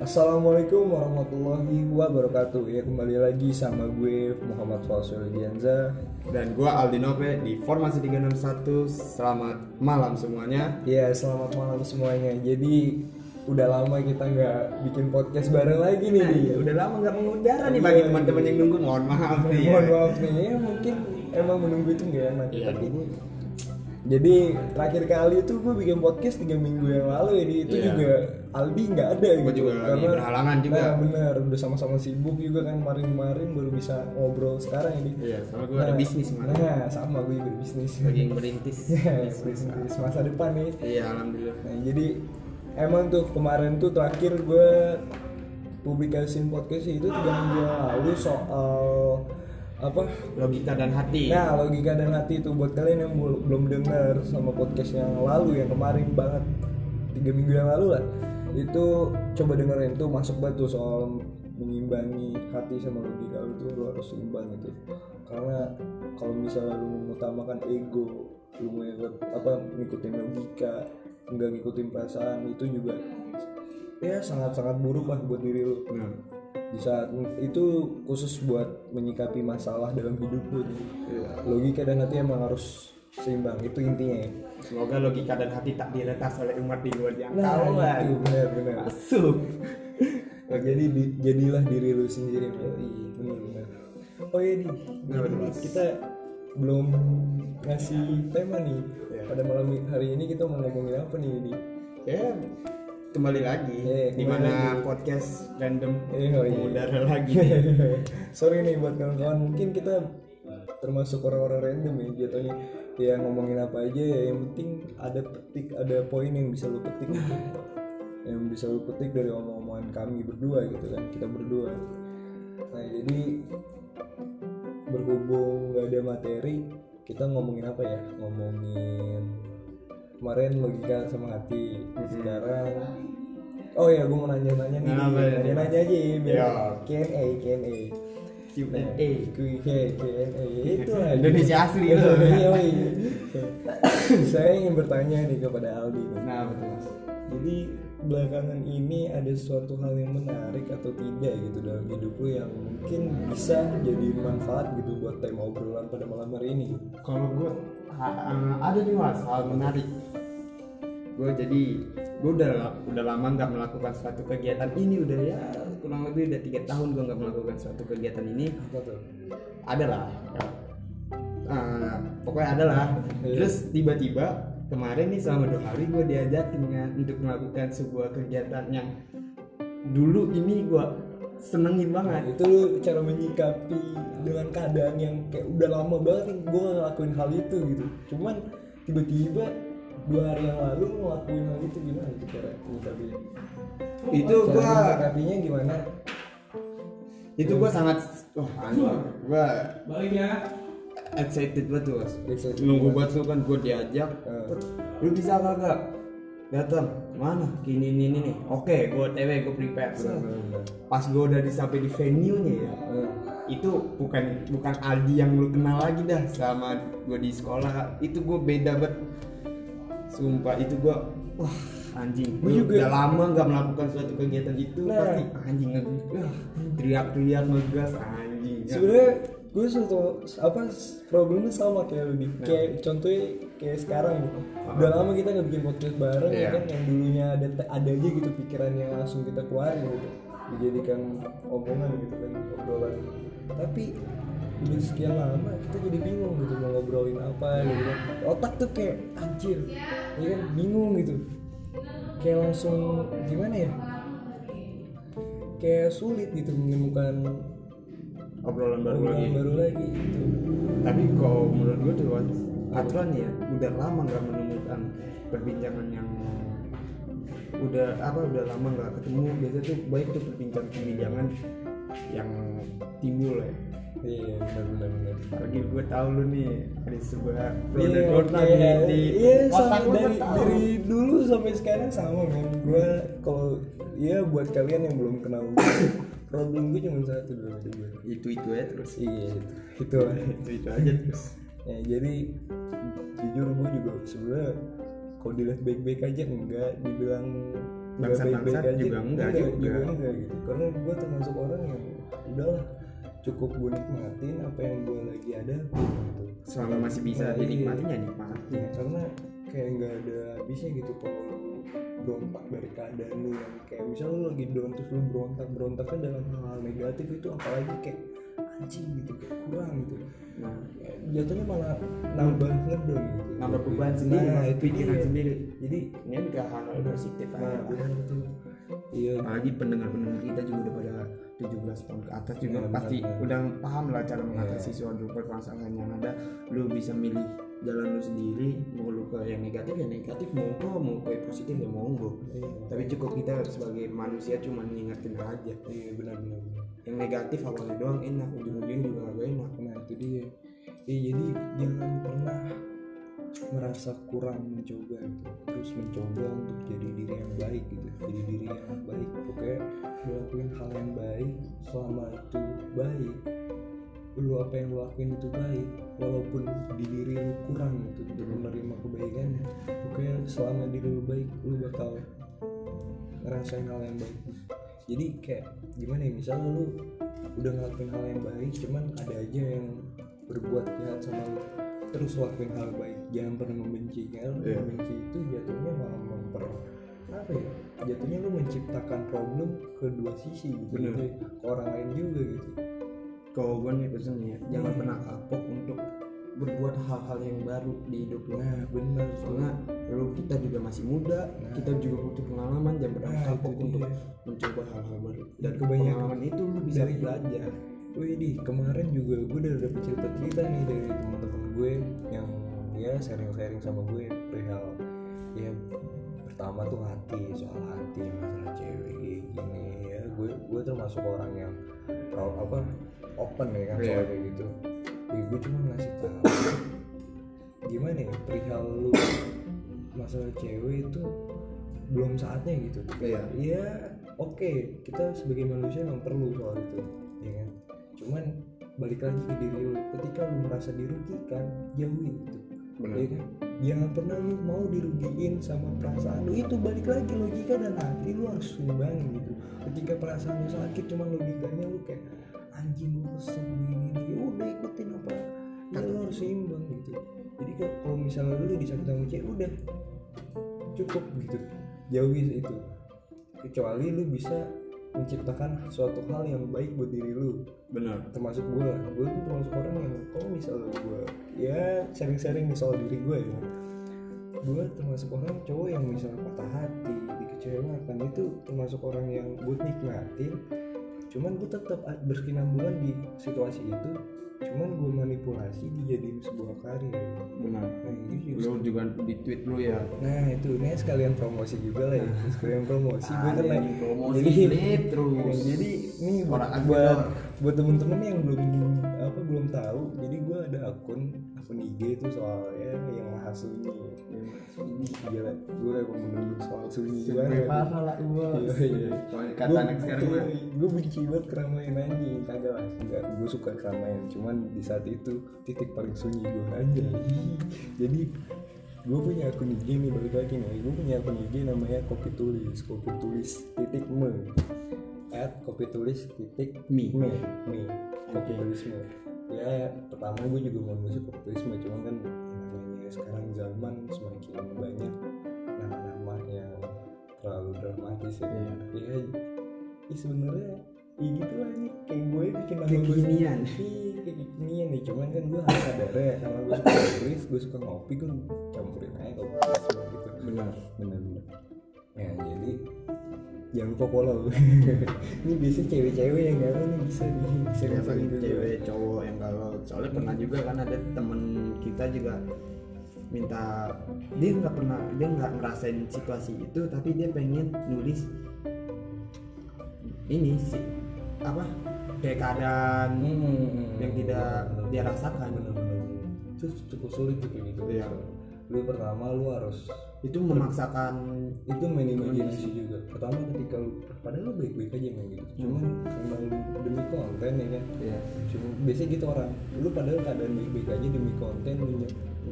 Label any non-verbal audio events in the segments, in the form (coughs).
Assalamualaikum warahmatullahi wabarakatuh. Ya kembali lagi sama gue Muhammad Fasul Dianza. Dan gua Aldi Nope di Formasi 361 Selamat malam semuanya. Ya selamat malam semuanya. Jadi udah lama kita nggak bikin podcast bareng lagi nih. Di. Iya, Udah lama nggak mengudara nih bagi iya. teman-teman yang nunggu. Mohon maaf nih ya. Mohon maaf nih. Ya mungkin emang menunggu itu nggak enak. Iya, Tapi ini jadi terakhir kali itu gue bikin podcast tiga minggu yang lalu ya di itu Iya. juga Aldi nggak ada Gua juga lagi berhalangan juga. Nah bener udah sama-sama sibuk juga kan kemarin-kemarin baru bisa ngobrol sekarang ini Iya, sama gua ada bisnis kemarin. Nah sama gue juga bisnis Lagi yang berintis (laughs) Ya, bisnis masa depan nih Iya, Alhamdulillah Nah jadi emang tuh kemarin tuh terakhir gue publikasiin podcast itu tiga minggu yang lalu soal apa? Logika dan hati. Nah, logika dan hati itu buat kalian yang bel- belum dengar sama podcast yang lalu yang kemarin banget tiga minggu yang lalu lah. Itu coba dengerin tuh masuk banget tuh soal mengimbangi hati sama logika lu tuh lu harus seimbang gitu. Karena kalau misalnya lu mengutamakan ego lu mau ikut- apa ngikutin logika nggak ngikutin perasaan itu juga ya sangat sangat buruk lah buat diri lu. Nah, di saat itu khusus buat menyikapi masalah dalam hidup lu nih. iya. logika dan hati emang harus seimbang itu intinya ya. Semoga logika dan hati tak diretas oleh umat di luar nah jangkauan itu benar benar. Masuk. Oh, (laughs) jadi di- jadilah diri lu sendiri Yoi, benar benar. Oh iya di Nah, kita belum ngasih tema nih. Iya. pada malam hari ini kita mau ngomongin apa nih di Ya, kembali lagi Iya, di mana podcast random Eh, oh iya. mengudara (laughs) lagi. Sorry nih buat kawan-kawan mungkin kita termasuk orang-orang random ya jatuhnya. Ya ngomongin apa aja ya yang penting ada petik ada poin yang bisa lu petik. Yang bisa lu petik dari omong-omongan kami berdua gitu kan kita berdua. Nah jadi berhubung nggak ada materi kita ngomongin apa ya? Ngomongin kemarin logika sama hati sekarang oh ya gue mau nanya-nanya nih Apa ya? nanya-nanya aja ya biar. Q&A Q&A Q&A. Q&A itu Indonesia asli itu. Iya, iya. (coughs) saya ingin bertanya nih kepada Aldi. Nah, betul Mas. jadi belakangan ini ada suatu hal yang menarik atau tidak gitu dalam hidup lu yang mungkin bisa jadi manfaat gitu buat tema obrolan pada malam hari ini Kalau gue ada nih mas hal menarik. Gue jadi gue udah udah lama nggak melakukan suatu kegiatan ini udah ya kurang lebih udah tiga tahun gue nggak melakukan suatu kegiatan ini. apa tuh Ada lah. Eh, pokoknya ada lah. Iya. Terus tiba-tiba kemarin nih selama dua hari gue diajakin kan untuk melakukan sebuah kegiatan yang dulu ini gue senengin Nah, banget. itu lu cara menyikapi dengan keadaan yang kayak udah lama banget nih gue gak ngelakuin hal itu gitu. Cuman tiba-tiba dua hari yang lalu lu ngelakuin hal itu gimana itu cara menyikapi Itu cara gue menyikapinya gimana? Itu gue sangat wah anjing. Gue balik ya. Excited banget tuh Excited nunggu banget. tuh kan gue diajak Eh. lu bisa kagak datang mana? Kini ini ini nih oke gue tw gue prepare. Bener-bener. pas gue udah di sampai di venue nya ya Eh, itu bukan bukan Aldi yang lu kenal lagi dah sama gue di sekolah. Itu gue beda banget. Sumpah itu gue wah anjing. Gua juga. udah lama nggak melakukan suatu kegiatan itu Nah. pasti anjing nge- wah, teriak-teriak ngegas anjing. Sebenarnya gue suatu apa problemnya sama kayak lu nih Nah. kayak contohnya kayak sekarang gitu. Udah lama kita nggak bikin podcast bareng ya Iya. kan? Yang dulunya ada ada aja gitu pikiran yang langsung kita keluarin gitu. Dijadikan omongan gitu kan obrolan. Tapi udah sekian lama kita jadi bingung gitu mau ngobrolin apa gitu kan. Otak tuh kayak anjir ya kan? Bingung gitu. Kayak langsung gimana ya? Kayak sulit gitu menemukan obrolan baru obrolan lagi. baru lagi gitu. Tapi kalau menurut gue tuh aturan ya udah lama nggak menemukan perbincangan yang udah apa udah lama nggak ketemu. Biasanya tuh baik tuh perbincangan perbincangan yang timbul ya. Iya benar benar benar apalagi gue tahu lu nih ada sebuah pro Iya, dan kontra oke. di, iya otak dari, dari dulu sampai sekarang sama men. Gue kalau iya buat kalian yang belum kenal gue problem gue cuma satu gue itu itu ya terus iya itu itu lah. itu itu aja terus ya jadi jujur gue juga sebenarnya kalau dilihat baik-baik aja enggak dibilang enggak Bangsat-bangsat juga enggak juga. enggak gitu karena gue termasuk orang yang udahlah cukup gue nikmatin apa yang gue lagi ada gitu selama masih bisa Nah, dinikmatin iya. ya nikmati Ya, karena kayak nggak ada habisnya gitu kalau berontak dari keadaan lu yang kayak misal lu lagi down terus lu berontak berontaknya dalam hal negatif itu apalagi kayak anjing gitu kayak kurang gitu. Nah. Ya, jatuhnya malah nambah ngedon gitu. Nambah beban sendiri nah, itu pikiran dia. sendiri. Jadi ini juga hal-hal positif nah aja benar tuh iya. Apalagi pendengar-pendengar kita juga udah pada 17 tahun ke atas juga Iya, pasti benar, udah paham lah cara mengatasi suatu permasalahan yang ada. Lu bisa milih jalan lu sendiri mau lu ke yang negatif ya negatif monggo mau ke positif ya monggo. Iya. Tapi cukup kita sebagai manusia cuma ngingetin aja. Iya benar benar yang negatif awalnya doang enak ujung-ujungnya juga agak enak. Nah itu dia. Iya jadi jangan pernah merasa kurang mencoba gitu terus mencoba untuk jadi diri yang baik gitu jadi diri yang baik. Pokoknya melakukan hal yang baik selama itu baik lu apa yang lu lakuin itu baik walaupun di diri lu kurang gitu untuk menerima kebaikannya. Pokoknya selama diri lu baik lu bakal ngerasain hal yang baik. Jadi kayak gimana ya misalnya lu udah ngelakuin hal yang baik cuman ada aja yang berbuat jahat sama lu terus lakuin hal baik. Jangan pernah membenci kan Iya. membenci itu jatuhnya malah memper apa ya jatuhnya lu menciptakan problem kedua sisi gitu ke orang lain juga gitu kalau gue nih pesennya jangan Hmm. pernah kapok untuk berbuat hal-hal yang baru di hidup lu. Nah benar soalnya lu kita juga masih muda kita juga butuh pengalaman jangan pernah Nah, kapok itu untuk dia. mencoba hal-hal baru. Dan Kebanyakan- pengalaman itu lu bisa dari- belajar. Wih di kemarin juga gue udah dapet cerita-cerita nih dari teman-teman gue yang ya sharing-sharing sama gue perihal ya pertama tuh hati soal hati masalah cewek kayak gini ya. Gue gue termasuk orang yang proud apa open ya kan Iya. soal kayak gitu ya gue cuma ngasih tahu gimana ya perihal lu masalah cewek itu belum saatnya gitu Iya. Iya, oke kita sebagai manusia memang perlu soal itu ya kan cuman balik lagi ke diri lu ketika lu merasa dirugikan jauhin itu Benar. ya kan jangan pernah lu mau dirugiin sama perasaan lu itu balik lagi logika dan hati lu harus seimbangin gitu ketika perasaan lu sakit cuman logikanya lu kayak anjing lu kesel gini ya udah ikutin apa ya lu harus seimbang gitu. Jadi kalau- misalnya lu disakit sama cewek udah. Cukup gitu. Jauhi itu. Kecuali lu bisa menciptakan suatu hal yang baik buat diri lu. Benar. Termasuk gue gue tuh termasuk orang yang kalau misalnya gue ya sharing-sharing nih soal diri gue ya. Gue termasuk orang cowok yang misalnya patah hati dikecewakan itu termasuk orang yang buat nikmatin cuman gue tetap berkesinambungan di situasi itu. Cuman gue manipulasi dijadiin sebuah karya benar. Nah itu juga lu juga di tweet lu ya. Nah itu, ini sekalian promosi juga lah ya, sekalian promosi. Gue kan Ada lagi promosi, jadi, terus. Jadi ini buat buat, temen-temen yang belum apa belum tahu, jadi gue ada akun akun IG itu soalnya yang maha sunyi. Ini gila, gue emang menunduk soal sunyi banget. lah Iya iya. kata anak sekarang mah gue benci banget keramaian anjing kagak lah enggak gue suka keramaian cuman di saat itu titik paling sunyi gue aja jadi gue punya akun IG nih balik lagi nih gue punya akun IG namanya kopi tulis kopi tulis titik me at kopi tulis titik Me. me me. Kopi tulis me ya pertama gue juga mau masuk kopi tulis me cuman kan namanya sekarang zaman semakin banyak nama-nama yang terlalu dramatis ya. Iya. ya, ya sebenarnya ya gitu lah nih kayak gue bikin nama Kekinian. Iya, kayak kekinian nih cuman kan gue harus sadar ya karena gue suka tulis gue suka ngopi gue campurin aja kopi tulis gitu. Benar. Bener bener ya jadi jangan lupa follow. (laughs) Ini biasanya cewek-cewek yang galau nih bisa nih bisa ya paling gitu. cewek cowok yang galau. Soalnya pernah juga kan ada temen kita juga minta dia nggak pernah dia nggak ngerasain situasi itu tapi dia pengen nulis ini sih apa kayak keadaan Hmm, yang tidak dia rasakan. Itu cukup sulit kayak gitu Iya. Lu pertama lu harus itu memaksakan itu main imajinasi. juga. Pertama ketika lu padahal lu baik-baik aja main gitu. Cuman karena lu demi konten ya kan? Ya cuma biasanya gitu orang lu padahal keadaan baik-baik aja demi konten lu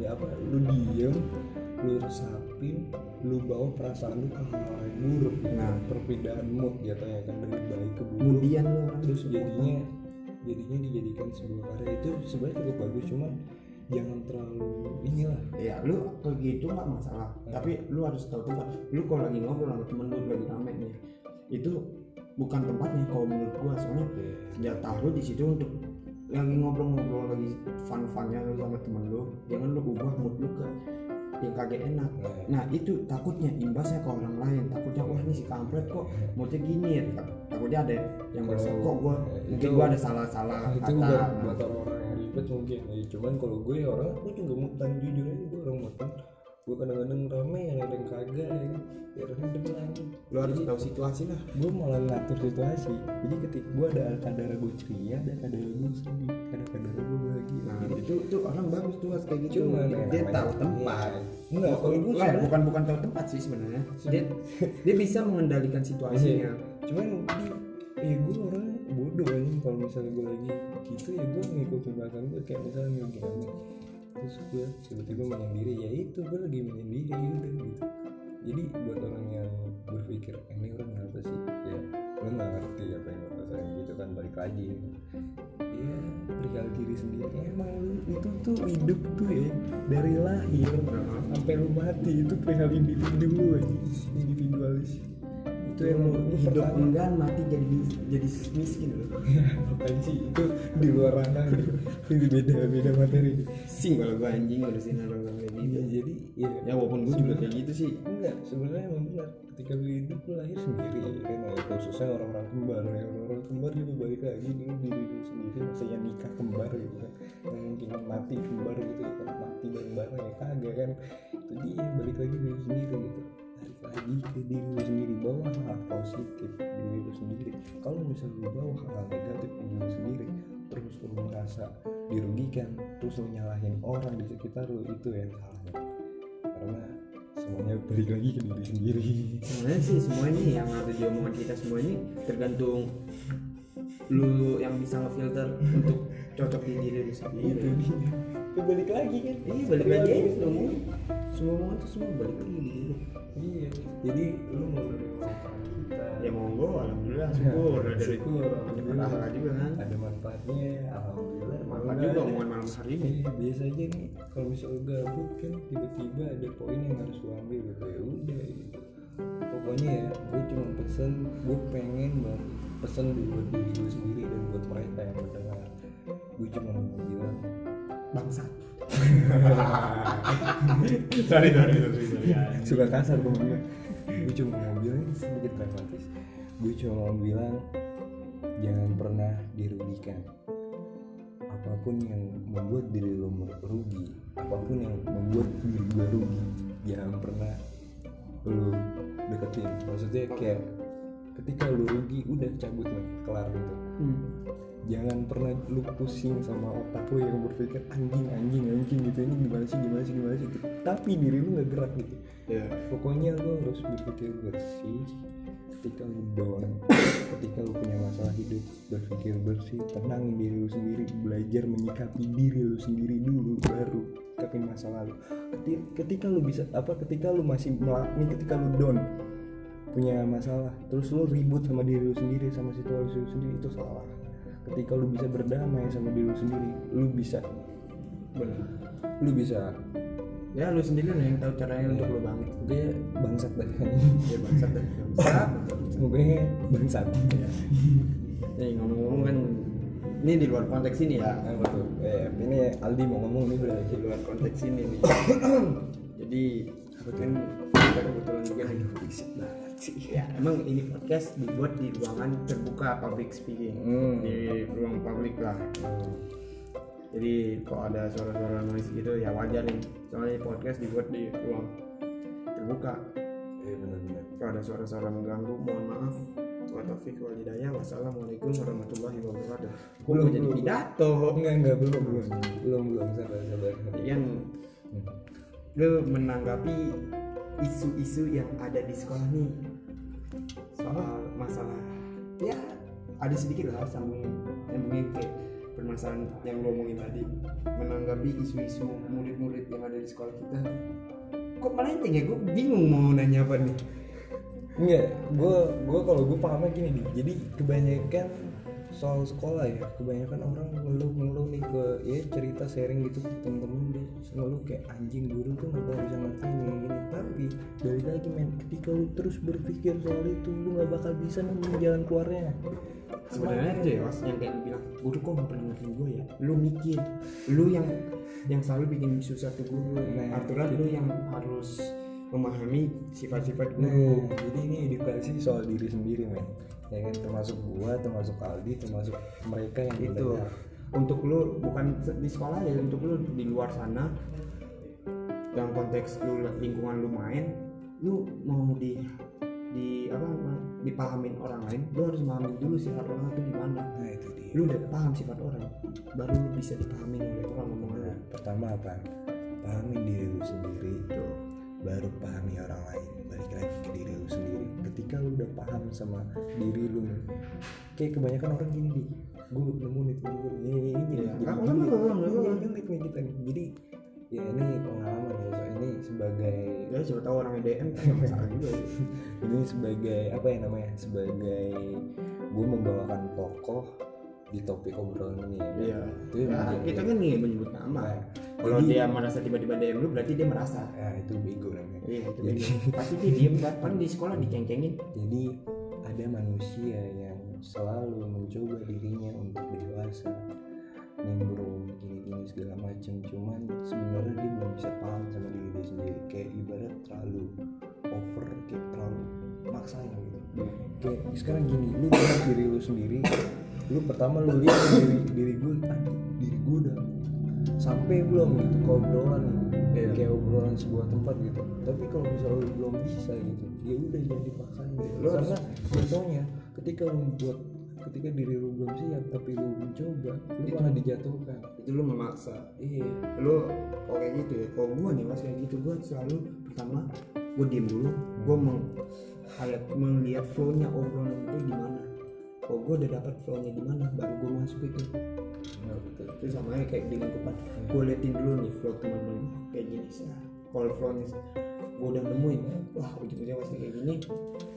ya apa lu diem lu resapin lu bawa perasaan lu ke hal yang buruk Nah. perpindahan mood jatuhnya kan dari baik ke buruk. Kemudian lu terus jadinya jadinya dijadikan sebuah karya. Itu sebenarnya cukup bagus cuman jangan terlalu inilah. Ya lu kayak gitu nggak masalah. Tapi lu harus tahu tempat lu kalau lagi ngobrol sama temen lu lagi rame nih itu bukan tempatnya kalau menurut gua. Soalnya ya taruh di situ untuk lagi ngobrol-ngobrol lagi fun-funnya lu sama temen lu jangan lu ubah mood lu ke yang kagak enak. Nah itu takutnya imbasnya ke orang lain. Takutnya wah ini si kampret kok moodnya gini ya. Tak- takutnya ada yang merasa Kalau- kok gua mungkin gua ada salah-salah itu kata. buat, Nah, yang ribet mungkin. Ya cuman kalau gue orang aku juga mutan jujur aja. Gue orang mutan gue kadang-kadang rame yang ada yang kagak ya kan? Ya random aja. Lu harus tahu situasi lah. Gue malah ngatur situasi. Jadi ketika gue ada kadar gue ceria ada kadar gue sedih ada kadar gue bahagia. Nah jadi itu itu orang bagus tuh kayak gitu. Cuman, dia, ya, dia tahu tempat. Iya. Enggak, kalau gue Lah, bukan bukan tahu tempat sih sebenarnya. Dia dia bisa mengendalikan situasinya. Cuman di ya gue orang bodoh aja kalau misalnya gue lagi gitu ya gue ngikutin belakang gue kayak misalnya gue rame terus gue tiba-tiba menyendiri ya itu gue lagi menyendiri ya udah gitu. Jadi buat orang yang berpikir "Eh, ini orang kenapa sih? Ya lo nggak ngerti apa yang gue rasain gitu kan balik lagi. Ya perihal diri sendiri. Emang lu itu tuh hidup tuh ya dari lahir sampai lu mati itu perihal individu aja individualis itu yang lu, lu hidup. enggan mati jadi jadi miskin loh. Apaan sih? Itu di luar ranah nih. itu beda beda materi. Sing kalau gua anjing ngurusin orang orang kayak iya gitu jadi ya ya walaupun gua juga kayak gitu sih. Enggak sebenarnya emang benar. Ketika lu hidup lu lahir sendiri. Kan ya, khususnya orang-orang kembar. Ya orang-orang kembar juga balik lagi dulu diri lu sendiri. Maksudnya nikah kembar gitu kan. Yang mungkin mati kembar gitu ya kan. Mati bareng-bareng ya kagak kan. Itu dia balik lagi diri sendiri gitu lagi ke diri lu sendiri bawa hal positif di diri lu sendiri. Kalau misalnya lu bawa hal negatif di diri lu sendiri terus lu merasa dirugikan terus lu nyalahin orang di sekitar lu itu yang salahnya karena semuanya balik lagi ke diri sendiri. Sebenarnya sih semua ini yang ada di omongan kita semua ini tergantung lu yang bisa ngefilter untuk cocok di diri lu sendiri. Itu dia. Balik lagi kan? Iya balik lagi semua semua omongan tuh semua balik lagi di diri lu. iya jadi lu mau kita. Ya monggo alhamdulillah syukur. Ada dari syukur alhamdulillah. Pahala juga kan? Ada manfaatnya alhamdulillah. Manfaat juga omongan malam hari ini biasa aja nih kalau misalnya gabut kan tiba-tiba ada poin yang harus lu ambil gitu. Ya udah gitu. Pokoknya ya gue cuma pesen gue pengen banget pesen buat diri gue sendiri dan buat mereka yang mendengar. Gue cuma mau bilang bangsat. (laughs) Sorry sorry sorry sorry suka kasar gue gue cuma mau bilang sedikit pragmatis. Gue cuma mau bilang jangan pernah dirugikan. Apa pun yang membuat diri lo rugi apa pun yang membuat diri gue rugi jangan pernah lo deketin. Maksudnya kayak ketika lo rugi udah cabut nih kelar gitu. Hmm. Jangan pernah lu pusing sama otak lu yang berpikir anjing anjing anjing gitu. Ini gimana sih gimana sih gimana sih? Gitu. tapi diri lu nggak gerak gitu. Ya. Pokoknya lu harus berpikir bersih ketika lu down ketika lu punya masalah hidup berpikir bersih tenangin diri lu sendiri belajar menyikapi diri lu sendiri dulu baru tapi masa lalu Keti- ketika lu bisa apa ketika lu masih melak- ini ketika lu down punya masalah terus lu ribut sama diri lu sendiri sama situasi lu sendiri itu salah ketika lu bisa berdamai sama diri lu sendiri lu bisa. Benar. Lu bisa. Ya lu sendiri lah yang tahu caranya untuk lu bangkit. Gue bangsat dah. Ya bangsat dah. Bangsat. Gue bangsat. Nih ngomong-ngomong kan ini di luar konteks ini ya. Nah, betul. Eh, ini Aldi mau ngomong nih udah di luar konteks ini nih. (coughs) Jadi kan kita kebetulan juga ya emang ini podcast dibuat di ruangan terbuka public speaking. Hmm. di ruang publik lah. Jadi kalau ada suara-suara noise gitu ya wajar nih. Soalnya podcast dibuat di ruang terbuka. Iya benar-benar. kalau ada suara-suara mengganggu mohon maaf. Wa taufiq wal hidayah. Wassalamualaikum warahmatullahi wabarakatuh. Belum, gua jadi pidato? Enggak enggak belum belum. Belum belum sabar sabar. yang lu menanggapi isu-isu yang ada di sekolah nih soal masalah ya ada sedikit lah sambung nyambungin ke permasalahan yang lu omongin tadi. Menanggapi isu-isu murid-murid yang ada di sekolah kita. Kok melenceng ya? Gue bingung mau nanya apa nih. Enggak, gue gue kalau gue pahamnya gini nih. Jadi kebanyakan soal sekolah ya, kebanyakan orang ngeluh-ngeluh nih ke ya cerita sharing gitu ke temen-temen dia ngeluh kayak anjing guru tuh nggak bakal bisa ngerti ini gini. Tapi balik lagi men, ketika lu terus berpikir soal itu, lu nggak bakal bisa nemuin jalan keluarnya. sebenarnya tuh ya Mas, yang kayak bilang guru kok nggak pernah ngertiin gue ya lu mikir lu yang yang selalu bikin susah tuh guru Nah, aturan lu yang harus memahami sifat-sifat Nah, guru jadi ini edukasi soal diri sendiri men. Ya kan termasuk gua, termasuk Aldi, termasuk mereka yang itu belajar. untuk lu bukan di sekolah ya untuk lu di luar sana dalam konteks lu lingkungan lu main lu mau di di apa dipahamin orang lain lu harus memahami dulu sifat orang itu gimana Nah itu dia. lu udah paham sifat orang baru lu bisa dipahamin oleh orang ngomong lu Nah, pertama apa? Pahami diri lu sendiri Tuh. Baru pahami orang lain balik lagi ke diri lu sendiri ketika lu udah paham sama diri lu kayak kebanyakan orang gini di gue nemu nih temen gue ini ini ini Iya. jadi nih kita jadi ya ini pengalaman ya so ini sebagai ya siapa tahu orang (laughs) masalah juga ya. ini sebagai apa ya namanya sebagai gue membawakan tokoh di topik obrolan ini ya Iya. itu Ya, kita kan nih menyebut nama. Nah, Kalau dia merasa tiba-tiba DM lu berarti dia merasa. ya itu bego namanya Iya, itu Jadi- beda. Pasti dia diem. Paling di sekolah diceng-cengin. Jadi ada manusia yang selalu mencoba dirinya untuk dewasa, nimbrung, gini-gini segala macam. Cuman sebenarnya dia belum bisa paham sama diri dia sendiri. Kayak ibarat terlalu over, kayak terlalu maksain gitu. Kayak sekarang gini, lu diri lu sendiri, lu pertama lu lihat diri diri gue, aduh diri gue udah sampai belum gitu ke obrolan nih Iya. kayak obrolan sebuah tempat gitu tapi kalau misalnya lu belum bisa gitu ya udah jangan dipaksain gitu. Lu karena contohnya ketika lu buat ketika diri lu belum siap tapi lu mencoba lu Itu- malah dijatuhkan Itu lu memaksa. iya Lu kalau kayak gitu ya. Kalau gua nih mas kayak gitu gua selalu pertama gua diem dulu. Gua mau kayak melihat flow-nya obrolan itu gimana. Kalau gua udah dapat flow-nya gimana, baru gua masuk itu. Nah, betul. itu sama aja kayak dengan kupat gue liatin dulu nih flow teman-teman kayak gini sih. Kalau flownya gue udah nemuin wah ujung-ujungnya pasti kayak gini.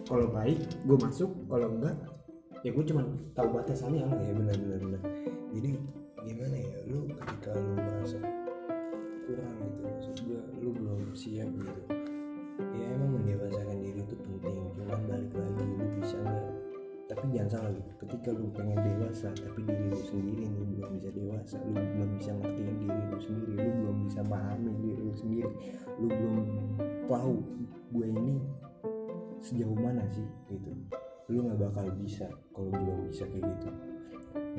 Kalau baik gue masuk. Kalau enggak ya gue cuma tahu batasannya lah. Iya benar benar benar. Jadi gimana ya? Lu ketika lu merasa kurang gitu maksud gua lu belum siap gitu. Ya emang mendewasakan diri itu penting. Cuman balik lagi lu bisa nggak tapi jangan salah gitu ketika lu pengen dewasa tapi diri lu sendiri nih belum bisa dewasa lu belum bisa ngertiin diri lu sendiri lu belum bisa pahami diri lu sendiri lu belum tahu gue ini sejauh mana sih gitu. Lu nggak bakal bisa kalau belum bisa kayak gitu.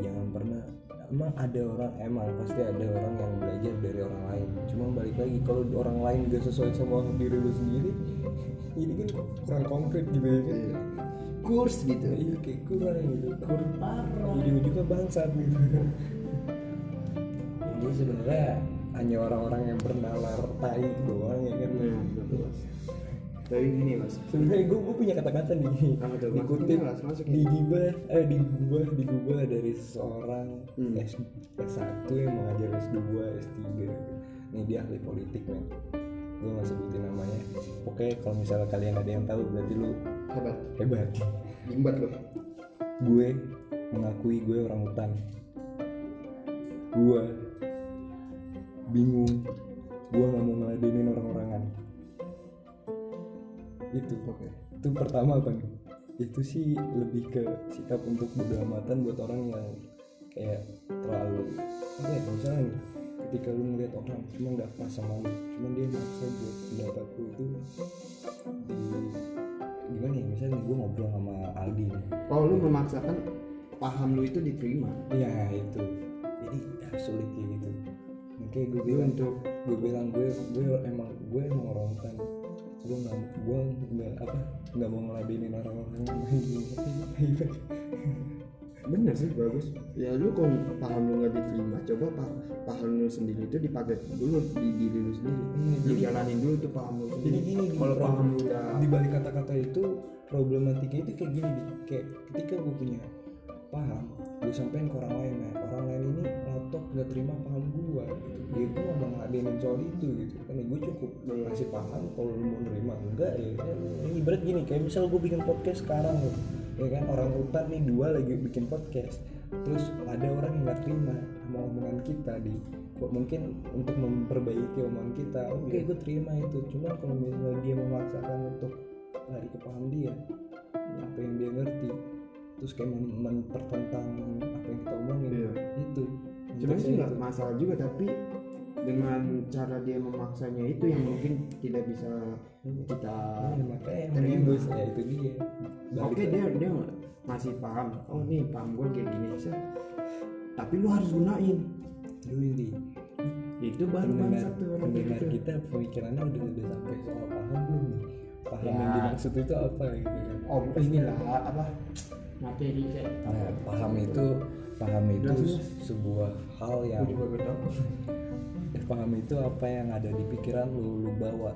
Jangan pernah emang ada orang emang pasti ada orang yang belajar dari orang lain. Cuma balik lagi kalau orang lain gak sesuai sama diri lu sendiri (laughs) ini kan kurang konkret gitu ya kan kurs gitu. Iya kayak kurang gitu. Kurang parah. Jadi ujungnya bangsat gitu. (laughs) Jadi sebenarnya hanya orang-orang yang pernah lartai doang ya kan? Betul. tapi gini mas. Sebenarnya gue gue punya kata-kata nih. Apa dikutip Masukin, Mas, masukin. di gibah eh di gubah di gubah dari seorang Hmm. S S1 yang mengajar S2 S3 nih dia ahli politik men gue nggak sebutin namanya. Pokoknya kalau misalnya kalian ada yang tahu berarti lu hebat. hebat. Limbat lo gue mengakui gue orang hutan. Gue bingung. Gue nggak mau ngeladenin orang-orangan. Itu. Oke. Itu pertama apa nih itu sih lebih ke sikap untuk bodo amatan buat orang yang kayak terlalu apa ya misalnya nih ketika lu ngeliat orang cuma nggak pas sama lu cuma dia maksa buat pendapat lu itu di gimana ya misalnya gue ngobrol sama Aldi nih. Oh lu memaksakan paham lu itu diterima? Ya itu. Jadi ya, sulit kayak gitu. Makanya gue bilang untuk gue bilang gue gue emang gue emang orang hutan gue nggak gue nggak apa nggak mau ngeladenin orang-orang (laughs) bener sih bagus. Ya lu kalau paham lu nggak diterima coba pa- paham lu sendiri itu dipakai dulu di diri lu sendiri. Iya, jadi- dijalanin dulu tuh paham lu jadi sendiri gini di kalau paham lu udah di balik kata-kata itu problematika itu kayak gini kayak ketika gue punya paham gue sampein ke orang lain nah orang lain ini ngotot nggak terima paham gua gitu. Gua nggak mau ngadenin soal itu gitu. Kan gua cukup ngasih paham kalau lu mau nerima enggak ya. Ini ibarat gini kayak misal gua bikin podcast sekarang loh ya kan? Orang hutan nih dua lagi bikin podcast. Terus ada orang yang nggak terima sama omongan kita di. Kok mungkin untuk memperbaiki omongan kita oke. gue terima itu. Cuma kalau misalnya dia memaksakan untuk lari ke paham dia apa yang dia ngerti terus kayak mem- mempertentang apa yang kita omongin Iya. itu. Sebenarnya sih nggak masalah juga tapi dengan cara dia memaksanya itu yang mungkin tidak bisa kita makanya terima. menembus ya itu dia. Oke dia dia masih paham. Oh nih paham gue kayak gini sih tapi lu harus gunain. Ini. Itu baru bangsat tuh orang pendengar gitu. kita pemikirannya udah udah sampai soal paham belum nih. Paham Ya. yang dimaksud itu apa gitu oh inilah apa? Materi kayak Nah, paham itu paham itu sebuah hal yang paham itu apa yang ada di pikiran lu lu bawa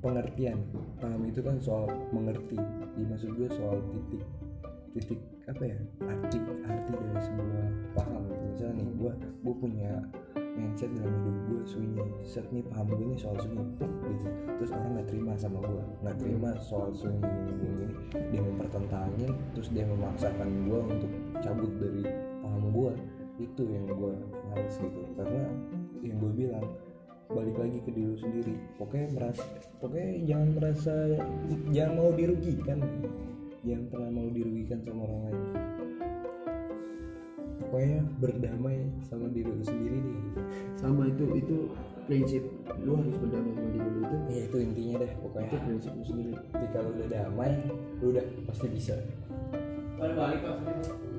pengertian. Paham itu kan soal mengerti. Di maksud gue soal titik titik apa ya? Arti arti dari sebuah paham. Misalnya nih gue gue punya mindset dalam hidup gue sunyi. Set nih paham gue nih soal sunyi. Gitu. Terus orang nggak terima sama gue nggak terima soal sunyi gini, gini, gini. dia mempertentangin terus dia memaksakan gue untuk cabut dari paham gue itu yang gue males gitu. Karena yang gue bilang balik lagi ke diri lu sendiri. Pokoknya merasa pokoknya jangan merasa jangan mau dirugikan. Jangan pernah mau dirugikan sama orang lain. Pokoknya berdamai sama diri lu sendiri deh sama itu itu prinsip lu harus berdamai sama diri lu itu. Ya itu intinya deh pokoknya. Itu prinsip lu sendiri. Jadi kalau udah damai lu udah pasti bisa.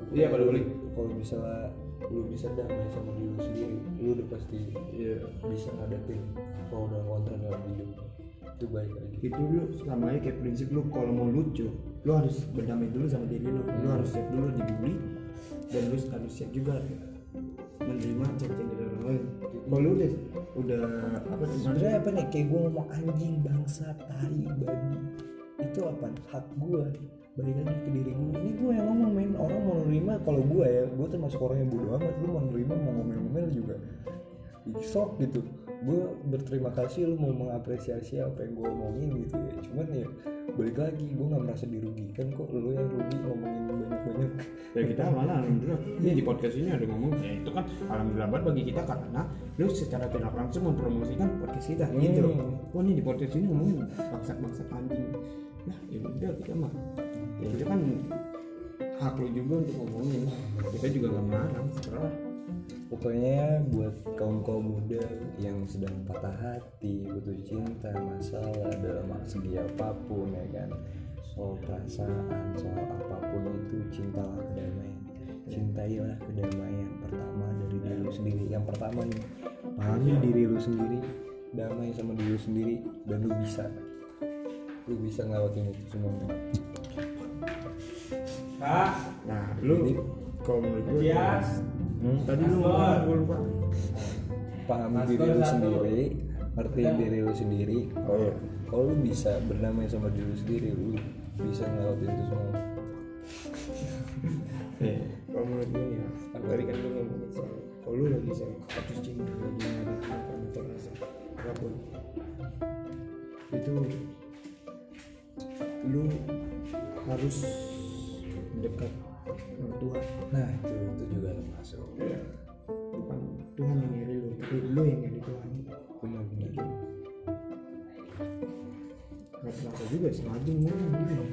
Iya pada balik. Kalau misalnya lu bisa damai sama diri lu sendiri lu udah pasti iya. bisa ngadepin pro dan kontra dalam hidup. Itu baik lagi. Itu lu sama aja kayak prinsip lu kalau mau lucu lu harus berdamai dulu sama diri lu. Lu harus siap dulu dibully dan lu harus siap juga menerima ceng-ceng dari orang lain. Kalau lu udah udah apa sih sebenarnya apa nih? Kayak gue ngomong anjing bangsa tai babi. Itu apa? Hak gue balik lagi ke diri gue ini gue yang ngomong men orang mau nerima kalau gue ya gue termasuk orang yang bodoh amat lu mau nerima mau ngomel-ngomel juga. Sok gitu. Gue berterima kasih lu mau mengapresiasi apa yang gue omongin gitu ya. Cuman ya balik lagi gue nggak merasa dirugikan kok. Lu yang rugi ngomongin banyak-banyak. Ya kita (laughs) malah alhamdulillah ini di podcast ini ada ngomong ya itu kan alhamdulillah banget bagi kita karena lu secara tidak langsung mempromosikan podcast kita gitu. Wah nih di podcast ini ngomongin bangsat bangsat anjing nah ya udah kita mah. Ya itu kan hak lu juga untuk ngomongin. Kita juga gak melarang setelah Pokoknya buat kaum kaum muda yang sedang patah hati, butuh cinta, masalah dalam segi apa pun ya kan, soal perasaan, soal apa pun itu cintalah kedamaian, cintailah kedamaian pertama dari diri lu sendiri. Yang pertama nih, pahami diri lu sendiri, damai sama diri lu sendiri, dan lu bisa, lu bisa ngelawatin itu semuanya. nah lu kalau menurut gue Hmm? tadi lu ngomong apa? gue lupa. Pahami diri lu sendiri ngertiin diri lu sendiri. Oh iya. kalau lu bisa berdamai sama diri lu sendiri lu bisa ngelawatin itu semua. Eh, (laughs) kalau menurut gue nih ya, tadi kan lu ngomongin soal kalau lu lagi sama kasus cinta lagi ada atau rasa apa pun itu lu harus dekat sama Tuhan. Nah itu itu juga termasuk. Bukan Tuhan yang nyari lu tapi lu yang nyari Tuhan. Benar-benar nggak terasa juga sengaja ngomong gitu.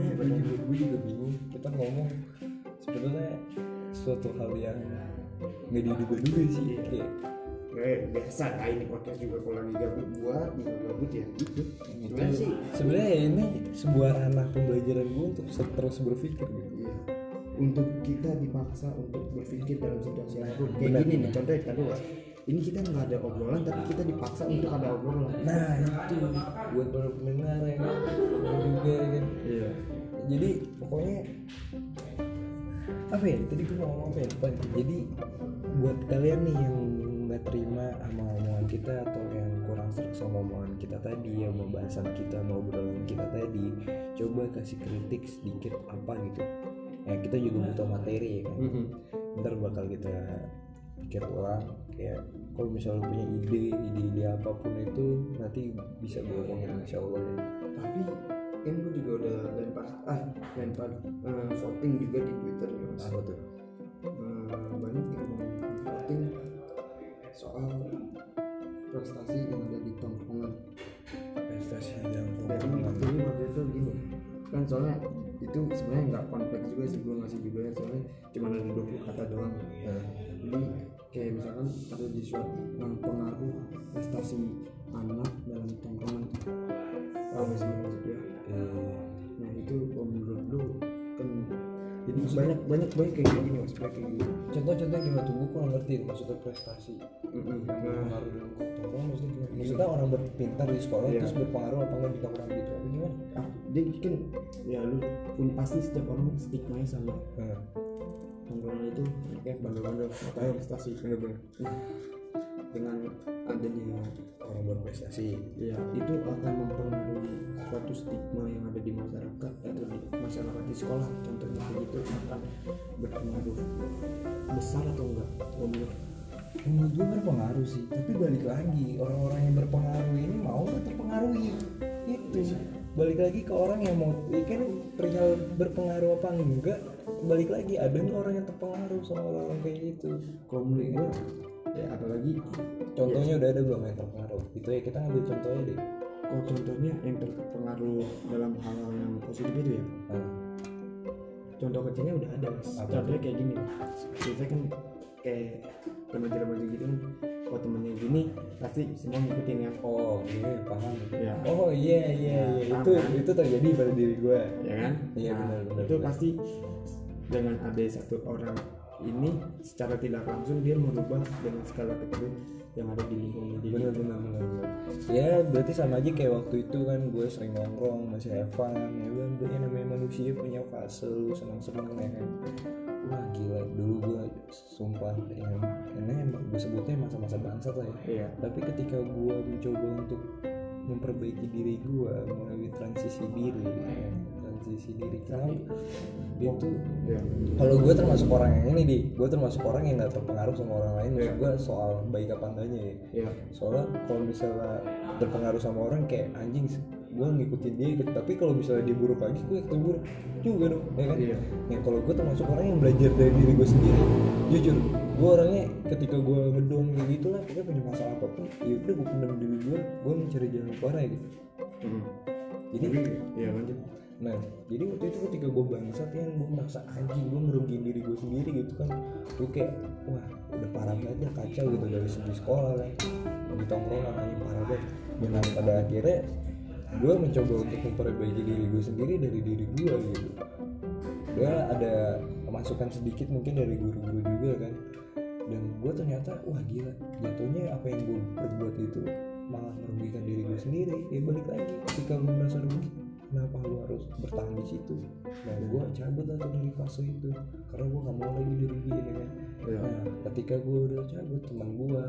Ya, benar. Gue juga bingung. Kita ngomong sebenarnya suatu hal yang nggak diduga-duga sih. Kayak Kayak biasa lah ini podcast juga kalau lagi gabut buat juga gabut ya gitu itu Sebenarnya sih sebenarnya ini sebuah ranah pembelajaran gue untuk terus berpikir gitu Iya. Untuk kita dipaksa untuk berpikir dalam situasi apa pun. Kayak Benar, gini nih contohnya kedua. Ini kita nggak ada obrolan tapi kita dipaksa untuk ada obrolan. nah itu buat para pendengar ya kan juga ya kan Iya. jadi pokoknya apa ya tadi gue ngomong apa ya lupa jadi buat kalian nih yang nggak terima sama omongan kita atau yang kurang serak sama omongan kita tadi ya pembahasan kita mau obrolan kita tadi. Coba kasih kritik sedikit apa gitu. Ya kita juga butuh materi ya kan? Ntar bakal kita pikir ulang kayak kalau misalnya punya ide ide-ide apa pun itu nanti bisa gue omongin insya Allah ya. tapi kan gue juga udah lempar ah lempar eh, voting juga di twitter ya mas. Apa tuh? Eh, banyak yang mau soal prestasi yang ada di tongkrongan. Prestasi yang dan ini waktu itu gini kan soalnya itu sebenarnya nggak kompleks juga sih gue ngasih judulnya soalnya cuma ada 20 kata doang. Nah, jadi kayak misalkan ada di suatu yang pengaruh prestasi anak dalam tongkrongan gak sih maksudnya? Eh, nah itu jadi banyak banyak banyak kayak gini mas banyak kayak gini. Contoh-contoh gimana tuh gue kurang ngerti maksudnya prestasi. Nah. berpengaruh tongkrongan maksudnya gimana? Maksudnya orang berpintar di sekolah Iya. terus berpengaruh apa enggak di tongkrongan gitu apa gimana? Ah, jadi kan ya lu pun pasti setiap orang stigma sama nah, tongkrongan itu kayak bandel-bandel makanya prestasi. Bener-bener. Nah, dengan adanya orang berprestasi ya itu akan mempengaruhi suatu stigma yang ada di masyarakat atau di masyarakat di sekolah. Contohnya begitu akan berpengaruh besar atau enggak? Menurut menurut gue berpengaruh sih. Tapi balik lagi orang-orang yang berpengaruh ini mau nggak terpengaruhi? Itu. Balik lagi ke orang yang mau ya kan perihal berpengaruh apa enggak balik lagi ada nggak orang yang terpengaruh sama orang kayak gitu? Kalau menurut gue ya. Apalagi contohnya udah ada belum yang terpengaruh? Itu ya kita ngambil contohnya deh. Kalau contohnya yang terpengaruh dalam hal-hal yang positif itu ya? Nah, contoh kecilnya udah ada mas. Apa contohnya kayak gini biasanya kan kayak remaja-remaja gitu kan kalau temennya gini pasti semua ngikutin ya. Oh iya paham. Ya. Oh iya iya iya. Paham itu kan? itu terjadi pada diri gue ya kan? Iya, Nah, benar, benar, itu benar. pasti dengan ada satu orang ini secara tidak langsung dia merubah dengan skala kecil yang ada di lingkungan. Dia bener bener bener. ya berarti sama aja kayak waktu itu kan gue sering nongkrong masih Evan ya kan? Dia namanya manusia punya fase lu seneng seneng ya kan? Wah gila dulu gue sumpah yang ini emang gue sebutnya masa-masa bangsat lah ya. Iya. Tapi ketika gue mencoba untuk memperbaiki diri gue melalui transisi diri ya, diri kan itu ya kalau gue termasuk orang yang ini di. Gue termasuk orang yang gak terpengaruh sama orang lain. Maksud Iya. gue soal baik apa enggaknya ya. Ya soalnya kalau misalnya terpengaruh sama orang kayak anjing gue ngikutin dia gitu. Tapi kalau misalnya dia buruk lagi gue ikutin buruk juga dong ya kan? Iya. nah kalau gue termasuk orang yang belajar dari diri gue sendiri jujur gue orangnya ketika gue ngedon kayak gitu lah pokoknya punya masalah apa pun ya udah gue pendam diri gue gue mencari jalan keluar ya gitu. Hmm. jadi Tapi, ya lanjut Nah, jadi waktu itu ketika gue bangsat ya, gue merasa anjing, gue merugiin diri gue sendiri gitu kan. Gue kayak, wah udah parah banget ya kacau gitu dari segi sekolah kan. Di tongkrongan aja parah banget. Dan pada akhirnya gue mencoba untuk memperbaiki diri gue sendiri dari diri gue gitu. Dia ada masukan sedikit mungkin dari guru-guru juga kan. Dan gue ternyata, wah gila, jatuhnya apa yang gue perbuat itu malah merugikan diri gue sendiri. Ya balik lagi, ketika gue merasa rugi, kenapa lu harus bertahan di situ? Nah gue cabut lah tuh dari fase itu karena gue gak mau lagi dirugiin ya kan? Iya. nah ketika gue udah cabut teman gue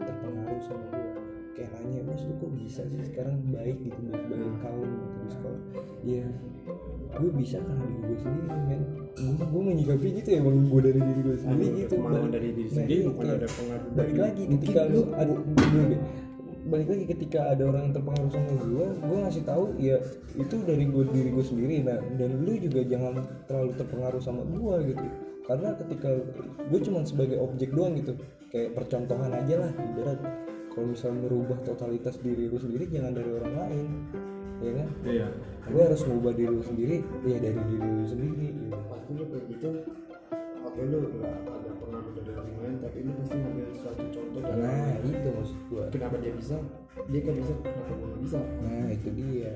terpengaruh sama gue kayak nanya mas lu kok bisa sih sekarang baik gitu baik baik kaum gitu di sekolah? Ya gue bisa karena diri gue sendiri kan gue gue menyikapi gitu ya emang gue dari diri gue sendiri Ada gitu Balik- dari diri nah, sendiri iya, bukan kayak ada pengaruh dari- lagi ketika lu ada. Balik lagi ketika ada orang yang terpengaruh sama gue gue ngasih tahu ya itu dari gue diri gue sendiri. Nah dan lu juga jangan terlalu terpengaruh sama gue gitu. Karena ketika gue cuma sebagai objek doang gitu. Kayak percontohan aja lah ibarat. Kalau misalnya merubah totalitas diri lu sendiri jangan dari orang lain. Ya kan? Iya. Lu harus mengubah diri lu sendiri ya dari diri lu sendiri gitu. pasti lu kayak gitu oke lu nggak ada pengaruh dari orang lain tapi lu pasti ngambil suatu contoh dari orang nah lain. itu maksud gue kenapa dia bisa dia kan bisa kenapa gua nggak bisa Nah itu dia.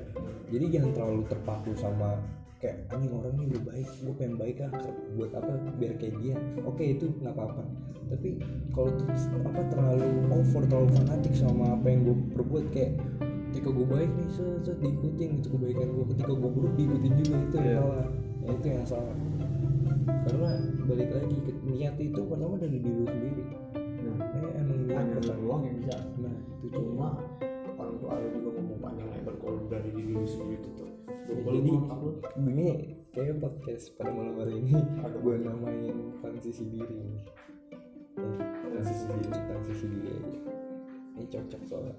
Jadi jangan terlalu terpaku sama kayak anjing orang ini udah baik, gue pengen baik ah buat apa biar kayak dia. Oke itu nggak apa-apa. Tapi kalau apa terlalu over, terlalu fanatik sama apa yang gue perbuat kayak ketika gue baik nih set, set, diikutin gitu kebaikan gue ketika gue buruk diikutin juga itu yang Iya. salah ya, itu yang salah karena balik lagi ke niat itu pertama dari diri sendiri. Nah eh, emang niat doang yang bisa. Nah itu cuma orang tua lu juga ngomong panjang lebar kalau dari diri lu sendiri itu tuh. Jadi ini kayak podcast pada malam hari ini. Gue namain transisi diri. Eh, transisi diri transisi diri aja. Ini cocok soalnya.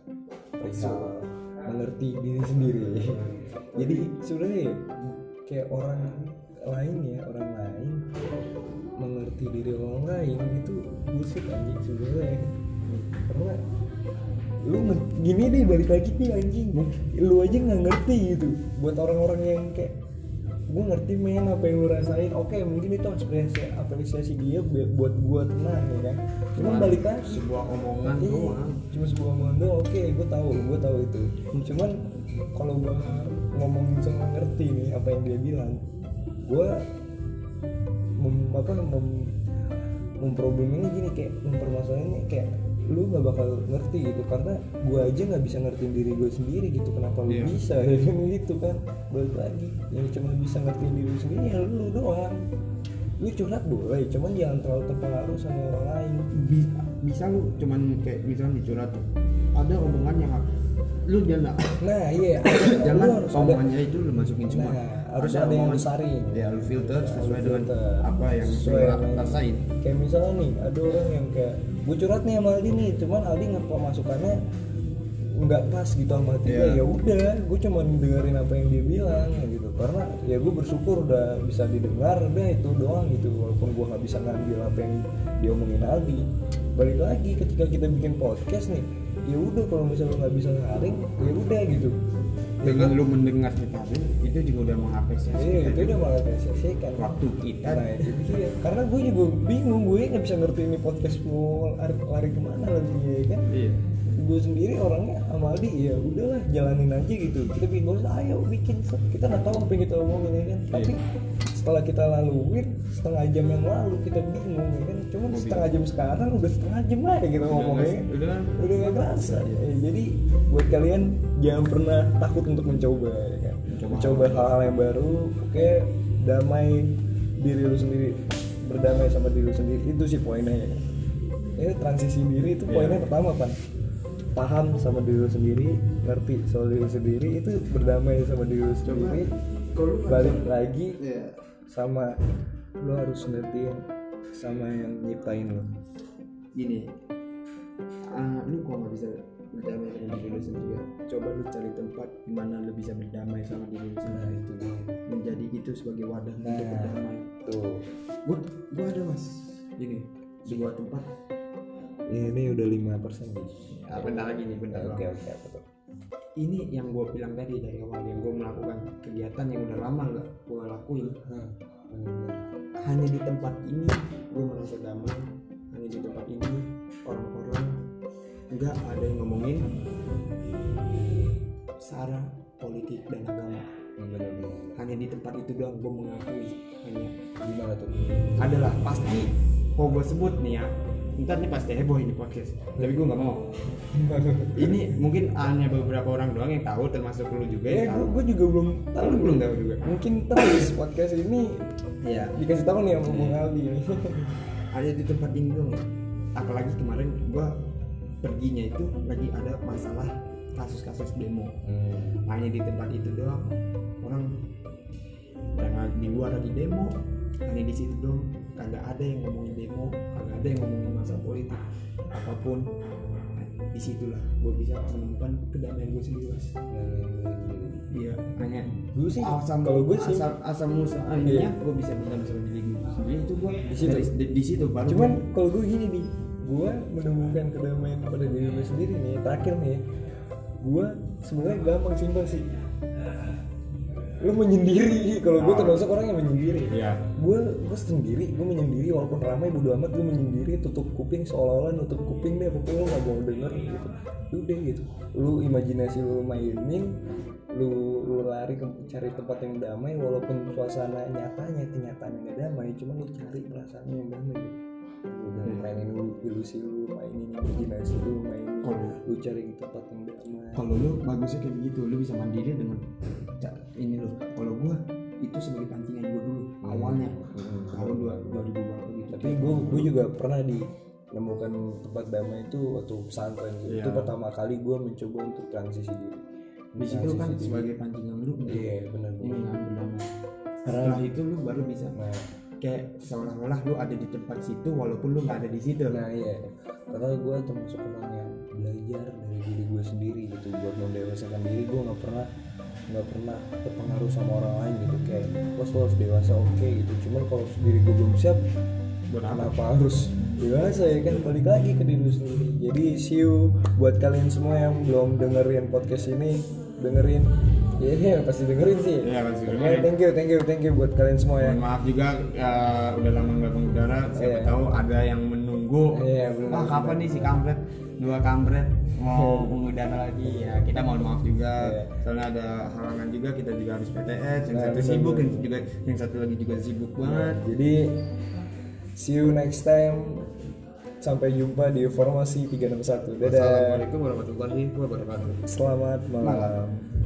Perihal mengerti diri sendiri. Jadi sebenarnya ya, kayak orang lain ya orang lain mengerti diri orang lain itu bullshit anjing sebenarnya karena lu gini deh balik lagi nih anjing. Lu aja nggak ngerti gitu. Buat orang-orang yang kayak gue ngerti men apa yang lu rasain. Oke mungkin itu apresiasi apresiasi dia bu- buat gua tenang ya kan? Cuma balik lagi. sebuah omongan Iya, doang. cuma sebuah omongan doang. Oke gue tahu gue tahu itu. Cuman kalau gue ngomongin soal ngerti nih apa yang dia bilang gue mem, apa mem, memprobleminnya gini kayak mempermasalahannya kayak lu nggak bakal ngerti gitu karena gue aja nggak bisa ngertiin diri gue sendiri gitu kenapa lu Iya. bisa ya (laughs) kan gitu kan. Balik lagi yang cuma bisa ngertiin diri lu sendiri ya lu doang. Lu curhat boleh cuman jangan terlalu terpengaruh sama orang lain. Bi- bisa lu cuman kayak misalnya dicurhat tuh ada omongan yang lu jangan nah iya. (coughs) Jangan ada- omongannya itu lu masukin semua. Nah, harus ada yang omongan- besarin. ya lu filter Ya, sesuai dengan apa yang Sesuai rasain. Kayak misalnya nih ada orang yang kayak gue curhat nih sama Aldi nih cuman Aldi nggak pemasukannya nggak pas gitu sama gue Iya. ya udah gue cuma dengerin apa yang dia bilang gitu. Karena ya gue bersyukur udah bisa didengar udah itu doang gitu. Walaupun gue nggak bisa ngambil apa yang diomongin Aldi. Balik lagi ketika kita bikin podcast nih ya udah kalau misalnya nggak bisa ngaring ya udah gitu. Dengan lu mendengar kita itu juga udah mengapresiasi Iya, itu udah malah apresiasikan waktu kita. Nah itu dia. Karena gue juga bingung Gue nggak bisa ngerti ini podcast mau lari, lari ke mana lagi ya kan? Iya. Gue sendiri orangnya sama Aldi ya udahlah jalanin aja gitu. Kita bikin bos ayo bikin. Set. Kita nggak tahu apa yang kita omongin ya kan? Tapi setelah kita laluin setengah jam yang lalu kita bingung ya kan? Cuman setengah jam sekarang udah setengah jam aja kita ngomongnya. nggak- udah udah gak kerasa Ya, jadi buat kalian jangan pernah takut untuk mencoba ya kan? Mencoba mencoba hal-hal yang baru oke? Damai diri lu sendiri. Berdamai sama diri lu sendiri itu sih poinnya ya. Kan ya transisi diri itu poinnya Iya. pertama kan paham sama diri lu sendiri ngerti soal diri lu sendiri itu berdamai sama diri lu sendiri. Kalau lu balik lagi ya sama lu harus ngertiin sama yang nyiptain lu gini ah, lu kok nggak bisa berdamai dengan diri lu sendiri ya? coba lu cari tempat di mana lu bisa berdamai sama diri lu nah sendiri itu. Dia menjadi itu sebagai wadah untuk Nah. berdamai. tuh. Gua gua ada mas. Gini sebuah tempat. Ini udah lima persen. Ya, bentar lagi nih bentar oke oke apa tuh ini yang gua bilang tadi dari awal yang gua melakukan kegiatan yang udah lama nggak gua lakuin hanya di tempat ini gue merasa damai. Hanya di tempat ini orang-orang nggak ada yang ngomongin sara politik dan agama. Hanya di tempat itu doang gue mengakui. Hanya. Gimana tuh? Adalah pasti kalau gue sebut nih ya ntar nih pasti heboh ini podcast. Tapi gue nggak mau. (laughs) Ini mungkin hanya beberapa orang doang yang tahu termasuk lu juga ya tahu. gue juga belum tahu. Lu belum tahu juga? Mungkin terus podcast ini ya dikasih tahu nih sama Bung Aldi. (laughs) Ini hanya di tempat ini doang ya. apalagi kemarin gua perginya itu lagi ada masalah kasus-kasus demo. Hanya di tempat itu doang. Orang yang di luar lagi demo. Hanya di situ doang. Kagak ada yang ngomongin demo kagak ada yang ngomongin masalah politik apa pun. Nah, di situlah gue bisa menemukan kedamaian gue sendiri mas. Iya hanya gue sih asam kalau gue sih asam asam musa Iya. gue bisa berdamai sama diri gue sendiri itu gue Di situ. di, di situ baru cuman kalau gue gini nih gue menemukan kedamaian pada diri gue sendiri nih terakhir nih. Gue sebenarnya gampang simpel sih lu menyendiri. Kalau gue Oh. termasuk orang yang menyendiri. Iya. gue gue sendiri gue menyendiri. Walaupun ramai bodo amat gue menyendiri. Tutup kuping seolah-olah nutup kuping deh. Pokoknya lu nggak mau denger gitu. Udah gitu. Lu imajinasi lu mainin. Lu lu lari ke cari tempat yang damai. Walaupun suasana nyatanya kenyataannya nggak damai. Cuma lu cari perasaan yang damai gitu. Udah mainin lu ilusi lu mainin imajinasi lu mainin lu cari tempat yang damai kalau lu bagusnya kayak begitu lu bisa mandiri dengan ini lo kalau gua itu sebagai pancingan gua dulu awalnya. Tahun dua dua ribu berapa gitu. Tapi gue gue juga pernah di menemukan tempat damai itu waktu pesantren gitu. Iya. itu pertama kali gue mencoba untuk transisi diri. Di situ kan diri. sebagai pancingan lu iya benar ini berdamai Karena- setelah itu lu baru bisa nah, kayak seolah-olah lu ada di tempat situ walaupun lu nggak ada di situ. Nah iya. Karena gue termasuk orang yang belajar dari diri gue sendiri gitu buat mendewasakan diri gue nggak pernah nggak pernah terpengaruh sama orang lain gitu kayak bos harus dewasa oke gitu cuman kalau diri gue belum siap Buat apa? kenapa harus dewasa ya kan balik lagi ke diri sendiri jadi see you buat kalian semua yang belum dengerin podcast ini dengerin ya ya pasti dengerin sih Iya, pasti dengerin. thank you thank you thank you buat kalian semua ya Mohon maaf juga ya, udah lama nggak mengudara. Siapa Iya. tahu ada yang menunggu. Iya, belum ah kapan nih si kampret dua kampret mau (laughs) mengudara lagi. Ya kita mohon maaf juga. Iya. soalnya ada halangan juga kita juga harus PTS yang Nah, satu benar, sibuk yang juga yang satu lagi juga sibuk banget. jadi see you next time. Sampai jumpa di formasi 361 dadah. Assalamualaikum warahmatullahi wabarakatuh. Selamat malam. Malam.